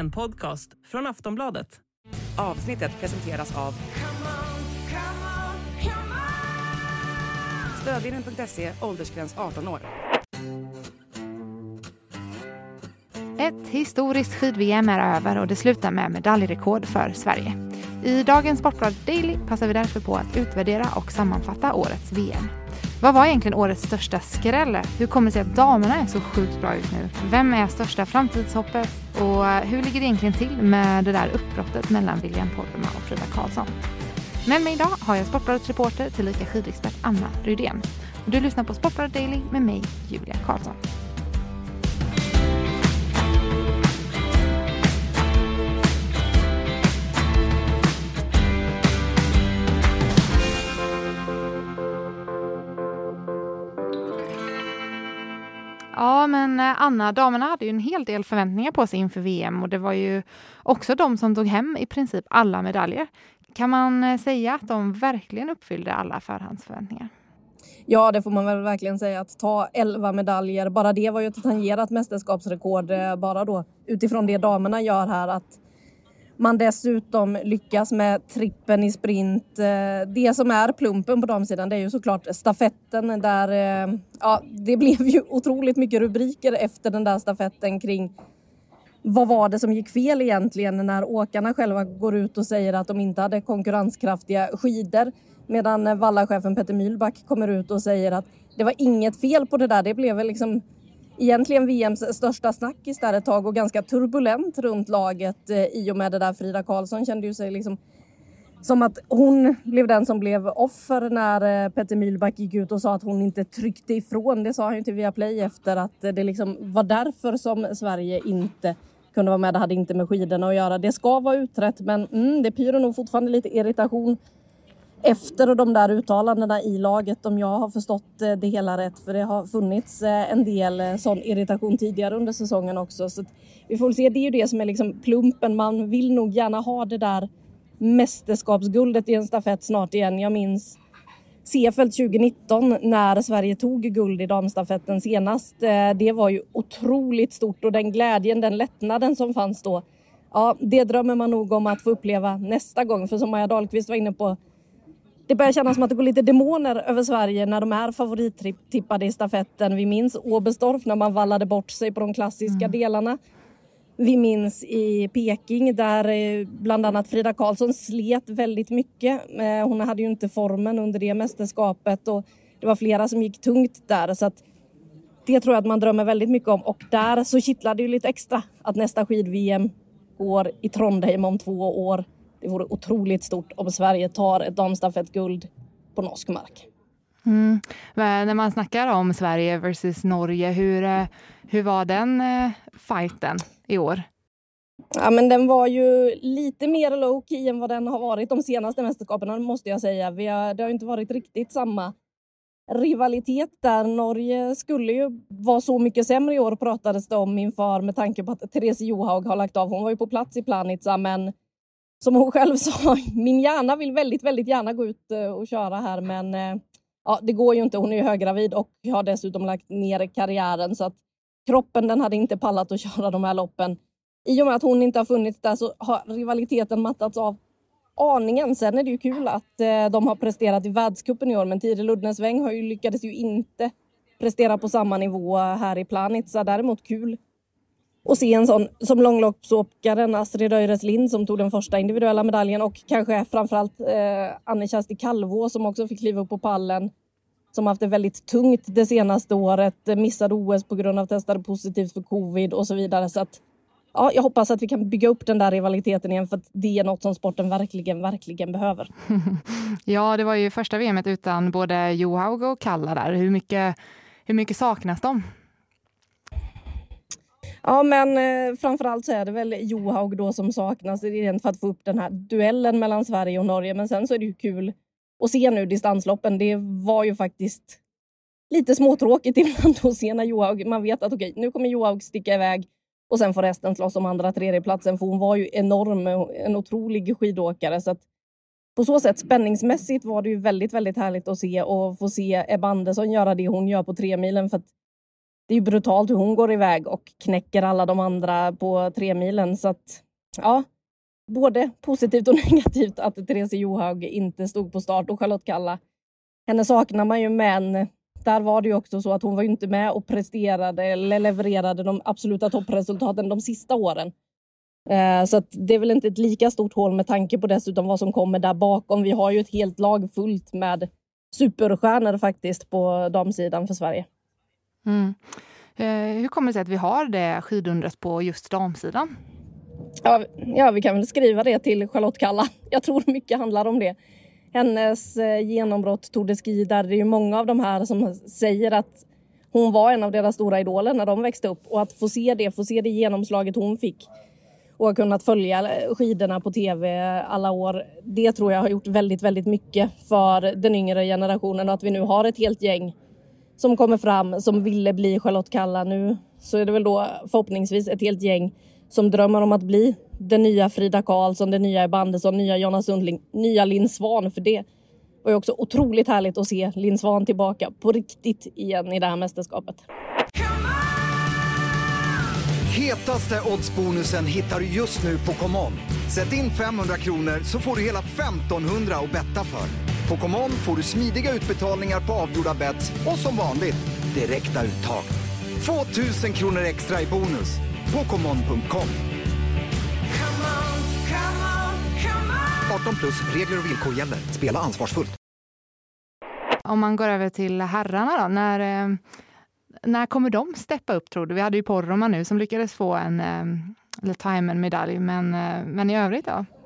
En podcast från Aftonbladet. Avsnittet presenteras av Stödvinnen.se, åldersgräns 18 år. Ett historiskt skid-VM är över och det slutar med medaljrekord för Sverige. I dagens Sportbladet Daily passar vi därför på att utvärdera och sammanfatta årets VM. Vad var egentligen årets största skräll? Hur kommer det sig att damerna är så sjukt bra ut nu? Vem är största framtidshoppet? Och eh, hur ligger det egentligen till med det där uppbrottet mellan William Poromaa och Frida Karlsson? Med mig idag har jag Sportbladets reporter tillika skidexpert Anna Rydén. Du lyssnar på Sportbladet Daily med mig, Julia Karlsson. Ja, men eh, Anna, damerna hade ju en hel del förväntningar på sig inför VM och det var ju också de som tog hem i princip alla medaljer. Kan man eh, säga att de verkligen uppfyllde alla förhandsförväntningar? Ja, det får man väl verkligen säga att ta 11 medaljer, bara det var ju ett tangerat mästerskapsrekord eh, bara då utifrån det damerna gör här att man dessutom lyckas med trippen i sprint. Eh, det som är plumpen på damsidan det är ju såklart stafetten där eh, ja, det blev ju otroligt mycket rubriker efter den där stafetten kring vad var det som gick fel egentligen när åkarna själva går ut och säger att de inte hade konkurrenskraftiga skidor medan eh, vallachefen Petter Mühlback kommer ut och säger att det var inget fel på det där. Det blev väl liksom egentligen VMs största snackis där ett tag och ganska turbulent runt laget eh, i och med det där. Frida Karlsson kände ju sig liksom som att hon blev den som blev offer när eh, Petter Mühlback gick ut och sa att hon inte tryckte ifrån. Det sa han ju till Viaplay efter att eh, det liksom var därför som Sverige inte kunde vara med. Det hade inte med skidorna att göra. Det ska vara utrett men mm, det pyr nog fortfarande lite irritation efter de där uttalandena i laget om jag har förstått eh, det hela rätt. För det har funnits eh, en del eh, sån irritation tidigare under säsongen också. Så vi får se, det är ju det som är liksom plumpen. Man vill nog gärna ha det där mästerskapsguldet i en stafett snart igen. Jag minns Seefeld 2019 när Sverige tog guld i damstafetten senast. Det var ju otroligt stort och den glädjen, den lättnaden som fanns då. Ja, det drömmer man nog om att få uppleva nästa gång. För som Maja Dahlqvist var inne på det börjar kännas som att det går lite demoner över Sverige när de är favorittippade i stafetten. Vi minns Oberstdorf när man vallade bort sig på de klassiska mm. delarna. Vi minns i Peking där eh, bland annat Frida Karlsson slet väldigt mycket. Eh, hon hade ju inte formen under det mästerskapet och det var flera som gick tungt där. Så att det tror jag att man drömmer väldigt mycket om och där så kittlar det ju lite extra att nästa skid-VM går i Trondheim om två år. Det vore otroligt stort om Sverige tar ett damstafettguld på norsk mark. Mm. När man snackar om Sverige versus Norge, hur, eh, hur var den eh, fighten i år? Ja, men den var ju lite mer low key än vad den har varit de senaste mästerskapen, måste jag säga. Vi har, det har inte varit riktigt samma rivalitet där. Norge skulle ju vara så mycket sämre i år pratades det om inför med tanke på att Therese Johaug har lagt av. Hon var ju på plats i Planica men som hon själv sa, min hjärna vill väldigt, väldigt gärna gå ut eh, och köra här men eh, ja, det går ju inte. Hon är ju höggravid och har dessutom lagt ner karriären så att kroppen den hade inte pallat att köra de här loppen. I och med att hon inte har funnits där så har rivaliteten mattats av aningen. Sen är det ju kul att eh, de har presterat i världscupen i år men Tiril Uddnesväng har ju lyckades ju inte prestera på samma nivå här i Planica. Däremot kul och se en sån som långloppsåkaren Astrid Öires Lind som tog den första individuella medaljen och kanske framförallt eh, Anne-Kersti Kalvå som också fick kliva upp på pallen som haft det väldigt tungt det senaste året, missade OS på grund av testade positivt för covid och så vidare. Så att, ja, jag hoppas att vi kan bygga upp den där rivaliteten igen för att det är något som sporten verkligen, verkligen behöver. ja, det var ju första VMet utan både Johaug och Kalla där. Hur mycket, hur mycket saknas de? Ja, men eh, framförallt så är det väl Johaug då som saknas rent för att få upp den här duellen mellan Sverige och Norge. Men sen så är det ju kul att se nu distansloppen. Det var ju faktiskt lite småtråkigt ibland att se när Johaug, man vet att okej, nu kommer Johaug sticka iväg och sen får resten slåss om andra tredjeplatsen för hon var ju enorm, en otrolig skidåkare. Så att på så sätt spänningsmässigt var det ju väldigt, väldigt härligt att se och få se Ebba Andersson göra det hon gör på tre milen för att det är brutalt hur hon går iväg och knäcker alla de andra på tre milen. Så att, ja, både positivt och negativt att Therese Johaug inte stod på start och Charlotte Kalla. Henne saknar man ju, men där var det ju också så att hon var inte med och presterade eller levererade de absoluta toppresultaten de sista åren. Eh, så att det är väl inte ett lika stort hål med tanke på dessutom vad som kommer där bakom. Vi har ju ett helt lag fullt med superstjärnor faktiskt på damsidan för Sverige. Mm. Eh, hur kommer det sig att vi har det skidundret på just damsidan? Ja, ja, vi kan väl skriva det till Charlotte Kalla. Jag tror mycket handlar om det. Hennes eh, genombrott Tour de Ski, där det är ju många av de här som säger att hon var en av deras stora idoler när de växte upp och att få se det, få se det genomslaget hon fick och ha kunnat följa eh, skidorna på tv alla år. Det tror jag har gjort väldigt, väldigt mycket för den yngre generationen och att vi nu har ett helt gäng som kommer fram som ville bli Charlotte Kalla. Nu så är det väl då förhoppningsvis ett helt gäng som drömmer om att bli den nya Frida Karlsson, den nya Ebba Andersson, nya Jonna Sundling, nya Linn Svan. För det var ju också otroligt härligt att se Linn Svan tillbaka på riktigt igen i det här mästerskapet. Hetaste oddsbonusen hittar du just nu på ComeOn. Sätt in 500 kronor så får du hela 1500 att betta för. På ComeOn får du smidiga utbetalningar på avgjorda bets och som vanligt direkta uttag. Få tusen kronor extra i bonus på ComeOn.com. 18 plus, regler och villkor gäller. Spela ansvarsfullt. Om man går över till herrarna då, när, eh, när kommer de steppa upp tror du? Vi hade ju Porroma nu som lyckades få en, eh, eller ta hem en medalj, men, eh, men i övrigt då? Ja,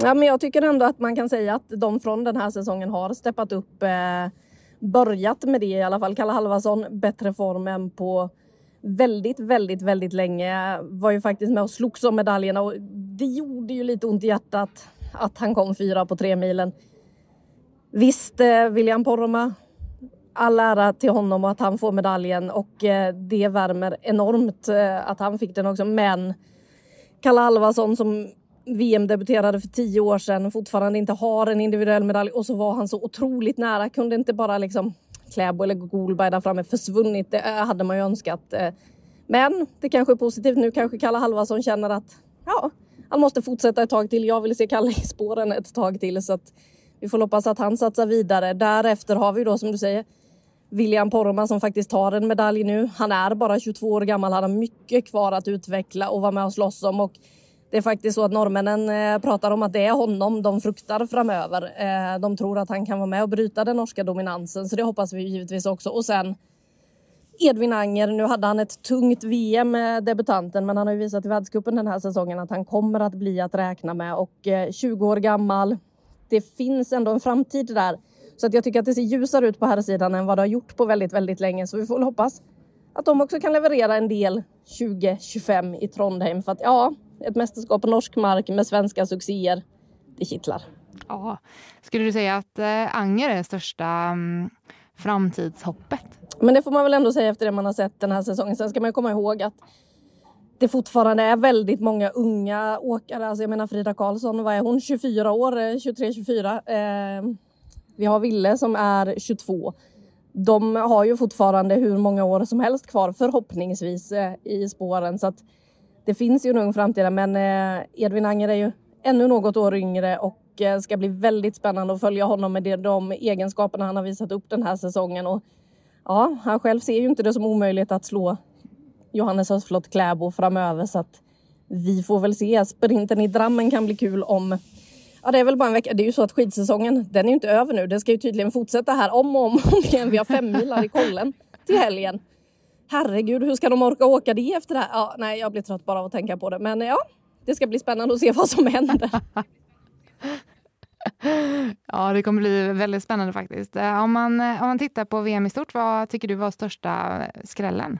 men jag tycker ändå att man kan säga att de från den här säsongen har steppat upp. Eh, börjat med det i alla fall. Kalle Halvarsson, bättre form än på väldigt, väldigt, väldigt länge. Var ju faktiskt med och slogs om medaljerna och det gjorde ju lite ont i hjärtat att han kom fyra på tre milen. Visst, eh, William Poromaa, all ära till honom och att han får medaljen och eh, det värmer enormt eh, att han fick den också. Men Kalle Alvarsson som VM-debuterade för tio år sedan fortfarande inte har en individuell medalj och så var han så otroligt nära. Kunde inte bara liksom Kläbo eller Golberg där framme försvunnit. Det eh, hade man ju önskat. Eh. Men det kanske är positivt nu. Kanske Kalle Halvarsson känner att ja, han måste fortsätta ett tag till. Jag vill se Kalle i spåren ett tag till så att vi får hoppas att han satsar vidare. Därefter har vi då som du säger William Poromaa som faktiskt tar en medalj nu. Han är bara 22 år gammal, han har mycket kvar att utveckla och vara med och slåss om. Och det är faktiskt så att norrmännen eh, pratar om att det är honom de fruktar framöver. Eh, de tror att han kan vara med och bryta den norska dominansen, så det hoppas vi givetvis också. Och sen Edvin Anger, nu hade han ett tungt VM med debutanten men han har ju visat i världscupen den här säsongen att han kommer att bli att räkna med och eh, 20 år gammal. Det finns ändå en framtid där. Så att jag tycker att det ser ljusare ut på här sidan än vad det har gjort på väldigt, väldigt länge. Så vi får väl hoppas att de också kan leverera en del 2025 i Trondheim. För att ja, ett mästerskap på norsk mark med svenska succéer, det kittlar. Ja. Skulle du säga att eh, Anger är största um, framtidshoppet? Men det får man väl ändå säga efter det man har sett den här säsongen. Sen ska man komma ihåg att det fortfarande är väldigt många unga åkare. Alltså jag menar Frida Karlsson, vad är hon? 24 år, 23-24. Eh, vi har Ville som är 22. De har ju fortfarande hur många år som helst kvar förhoppningsvis eh, i spåren. Så att det finns ju en ung framtid men eh, Edvin Anger är ju ännu något år yngre och eh, ska bli väldigt spännande att följa honom med de egenskaperna han har visat upp den här säsongen. Och ja, han själv ser ju inte det som omöjligt att slå Johannes Östflot Kläbo framöver så att vi får väl se. Sprinten i Drammen kan bli kul om Ja, det är väl bara en vecka. Det är ju så att skidsäsongen, den är ju inte över nu. Den ska ju tydligen fortsätta här om och om, om igen. Vi har fem milar i kollen till helgen. Herregud, hur ska de orka åka det efter det här? Ja, nej, jag blir trött bara av att tänka på det. Men ja, det ska bli spännande att se vad som händer. Ja, det kommer bli väldigt spännande faktiskt. Eh, om man, eh, om man tittar på VM i stort, vad tycker du var största skrällen?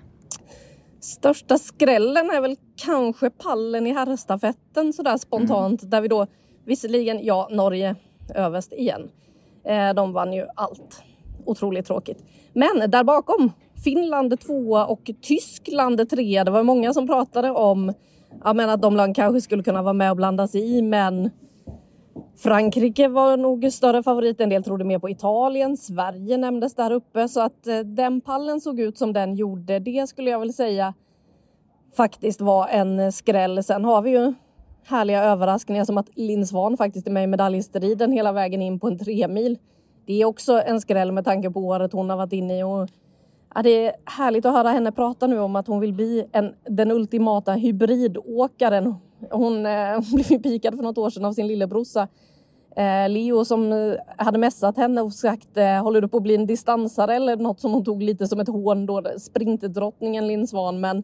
Största skrällen är väl kanske pallen i herrstafetten sådär spontant, mm. där vi då visserligen, ja, Norge överst igen. Eh, de vann ju allt. Otroligt tråkigt. Men där bakom, Finland tvåa och Tyskland trea. Det var många som pratade om jag menar, att de land kanske skulle kunna vara med och blanda sig i, men Frankrike var nog större favorit, en del trodde mer på Italien, Sverige nämndes där uppe så att eh, den pallen såg ut som den gjorde. Det skulle jag väl säga faktiskt var en eh, skräll. Sen har vi ju härliga överraskningar som att Linn Svan faktiskt är med i medaljstriden hela vägen in på en tremil. Det är också en skräll med tanke på året hon har varit inne i. Och, ja, det är härligt att höra henne prata nu om att hon vill bli en, den ultimata hybridåkaren. Hon, eh, hon blev pikad för något år sedan av sin lillebrorsa eh, Leo som eh, hade mässat henne och sagt eh, håller du på att bli en distansare eller något som hon tog lite som ett hån då, sprintdrottningen Linn Svan. Men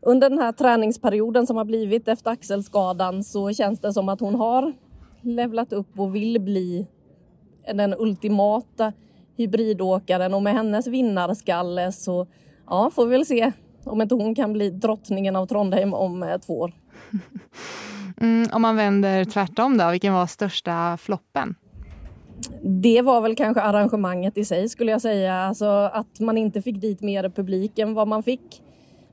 under den här träningsperioden som har blivit efter axelskadan så känns det som att hon har levlat upp och vill bli den ultimata hybridåkaren och med hennes vinnarskalle så ja, får vi väl se om inte hon kan bli drottningen av Trondheim om eh, två år. Mm, om man vänder tvärtom då, vilken var största floppen? Det var väl kanske arrangemanget i sig skulle jag säga. Alltså att man inte fick dit mer publik än vad man fick.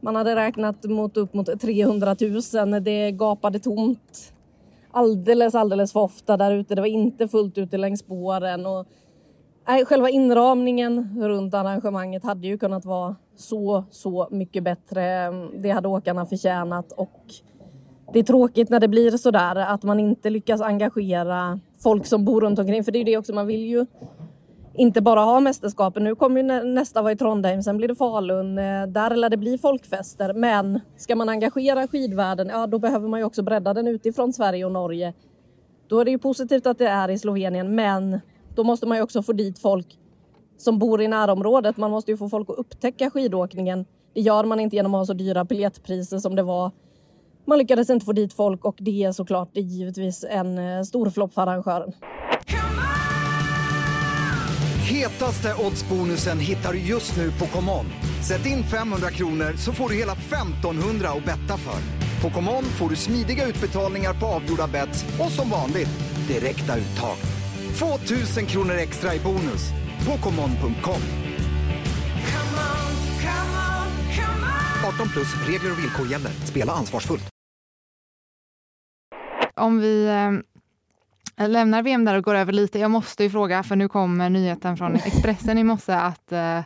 Man hade räknat mot upp mot 300 000. Det gapade tomt alldeles, alldeles för ofta där ute. Det var inte fullt ute längs spåren. Och, själva inramningen runt arrangemanget hade ju kunnat vara så, så mycket bättre. Det hade åkarna förtjänat och det är tråkigt när det blir så där att man inte lyckas engagera folk som bor runt omkring. För det är det också, man vill ju inte bara ha mästerskapen. Nu kommer ju nästa vara i Trondheim, sen blir det Falun. Eh, där lär det bli folkfester. Men ska man engagera skidvärlden, ja då behöver man ju också bredda den utifrån Sverige och Norge. Då är det ju positivt att det är i Slovenien, men då måste man ju också få dit folk som bor i närområdet. Man måste ju få folk att upptäcka skidåkningen. Det gör man inte genom att ha så dyra biljettpriser som det var. Man lyckades inte få dit folk och det är såklart det är givetvis en eh, stor flopp för arrangören. Hetaste oddsbonusen hittar du just nu på ComeOn. Sätt in 500 kronor så får du hela 1500 att betta för. På ComeOn får du smidiga utbetalningar på avgjorda bets och som vanligt direkta uttag. 2000 kronor extra i bonus på ComeOn.com. 18 plus regler och villkor gäller. Spela ansvarsfullt. Om vi eh, lämnar VM där och går över lite. Jag måste ju fråga, för nu kommer nyheten från Expressen i morse att eh,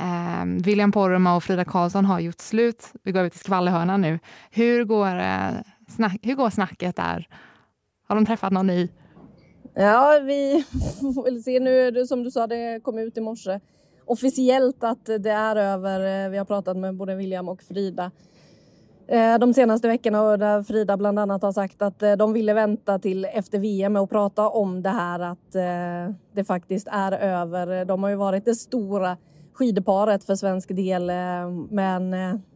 eh, William Poromaa och Frida Karlsson har gjort slut. Vi går över till skvallerhörnan nu. Hur går, eh, snack, hur går snacket där? Har de träffat någon ny? Ja, vi får väl se nu. Som du sa, det kom ut i morse officiellt att det är över. Eh, vi har pratat med både William och Frida eh, de senaste veckorna och där Frida bland annat har sagt att eh, de ville vänta till efter VM och prata om det här att det faktiskt är över. De har ju varit det stora skidparet för svensk del men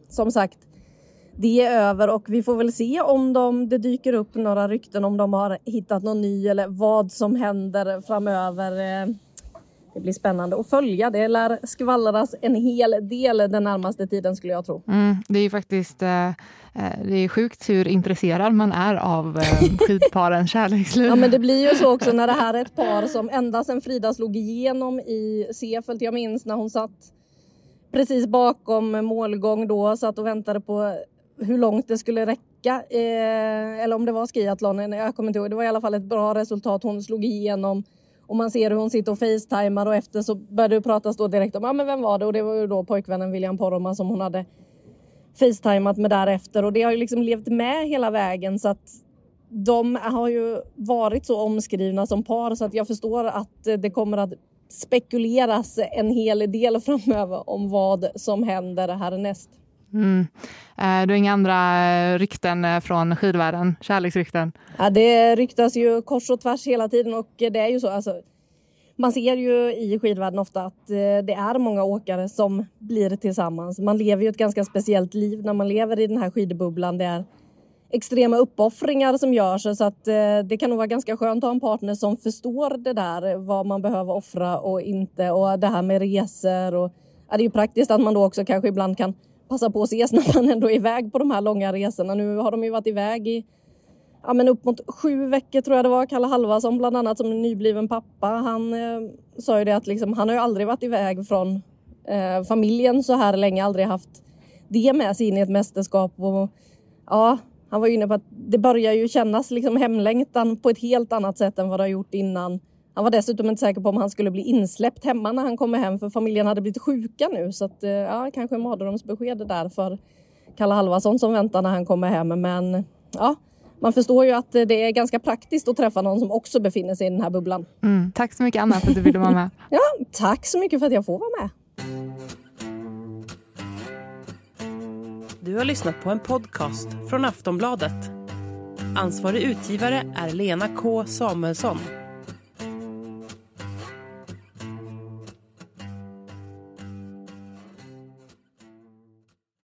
som sagt det är över och vi får väl se om de, det dyker upp några rykten om de har hittat någon ny eller vad som händer framöver. Det blir spännande att följa. Det lär skvallras en hel del den närmaste tiden skulle jag tro. Mm, det är faktiskt eh, eh, det är sjukt hur intresserad man är av eh, skidparens kärleksliv. Ja men det blir ju så också när det här är ett par som ända sedan Frida slog igenom i Seefeld. Jag minns när hon satt precis bakom målgång då, satt och väntade på hur långt det skulle räcka. Eh, eller om det var skiathlon, jag kommer inte ihåg. Det var i alla fall ett bra resultat. Hon slog igenom och man ser hur hon sitter och facetimar och efter så började det pratas då direkt om, ja men vem var det? Och det var ju då pojkvännen William Poromaa som hon hade facetimat med därefter och det har ju liksom levt med hela vägen så att de har ju varit så omskrivna som par så att jag förstår att eh, det kommer att spekuleras en hel del framöver om vad som händer härnäst. Mm. Eh, du har inga andra eh, rykten eh, från skidvärlden? Kärleksrykten? Ja, det ryktas ju kors och tvärs hela tiden och det är ju så. Alltså, man ser ju i skidvärlden ofta att det är många åkare som blir tillsammans. Man lever ju ett ganska speciellt liv när man lever i den här skidbubblan. Det är extrema uppoffringar som görs så att det kan nog vara ganska skönt att ha en partner som förstår det där, vad man behöver offra och inte och det här med resor och ja, det är ju praktiskt att man då också kanske ibland kan passa på att ses när man ändå är iväg på de här långa resorna. Nu har de ju varit iväg i ja, men upp mot sju veckor tror jag det var. Kalle Halvarsson bland annat som är nybliven pappa. Han eh, sa ju det att liksom, han har ju aldrig varit iväg från eh, familjen så här länge, aldrig haft det med sig in i ett mästerskap. Och, ja, Han var inne på att det börjar ju kännas liksom hemlängtan på ett helt annat sätt än vad det har gjort innan. Han var dessutom inte säker på om han skulle bli insläppt hemma när han kommer hem för familjen hade blivit sjuka nu så att ja, kanske mardrömsbesked där för Kalle Halvarsson som väntar när han kommer hem. Men ja, man förstår ju att det är ganska praktiskt att träffa någon som också befinner sig i den här bubblan. Mm. Tack så mycket Anna för att du ville vara med. ja, tack så mycket för att jag får vara med. Du har lyssnat på en podcast från Aftonbladet. Ansvarig utgivare är Lena K Samuelsson.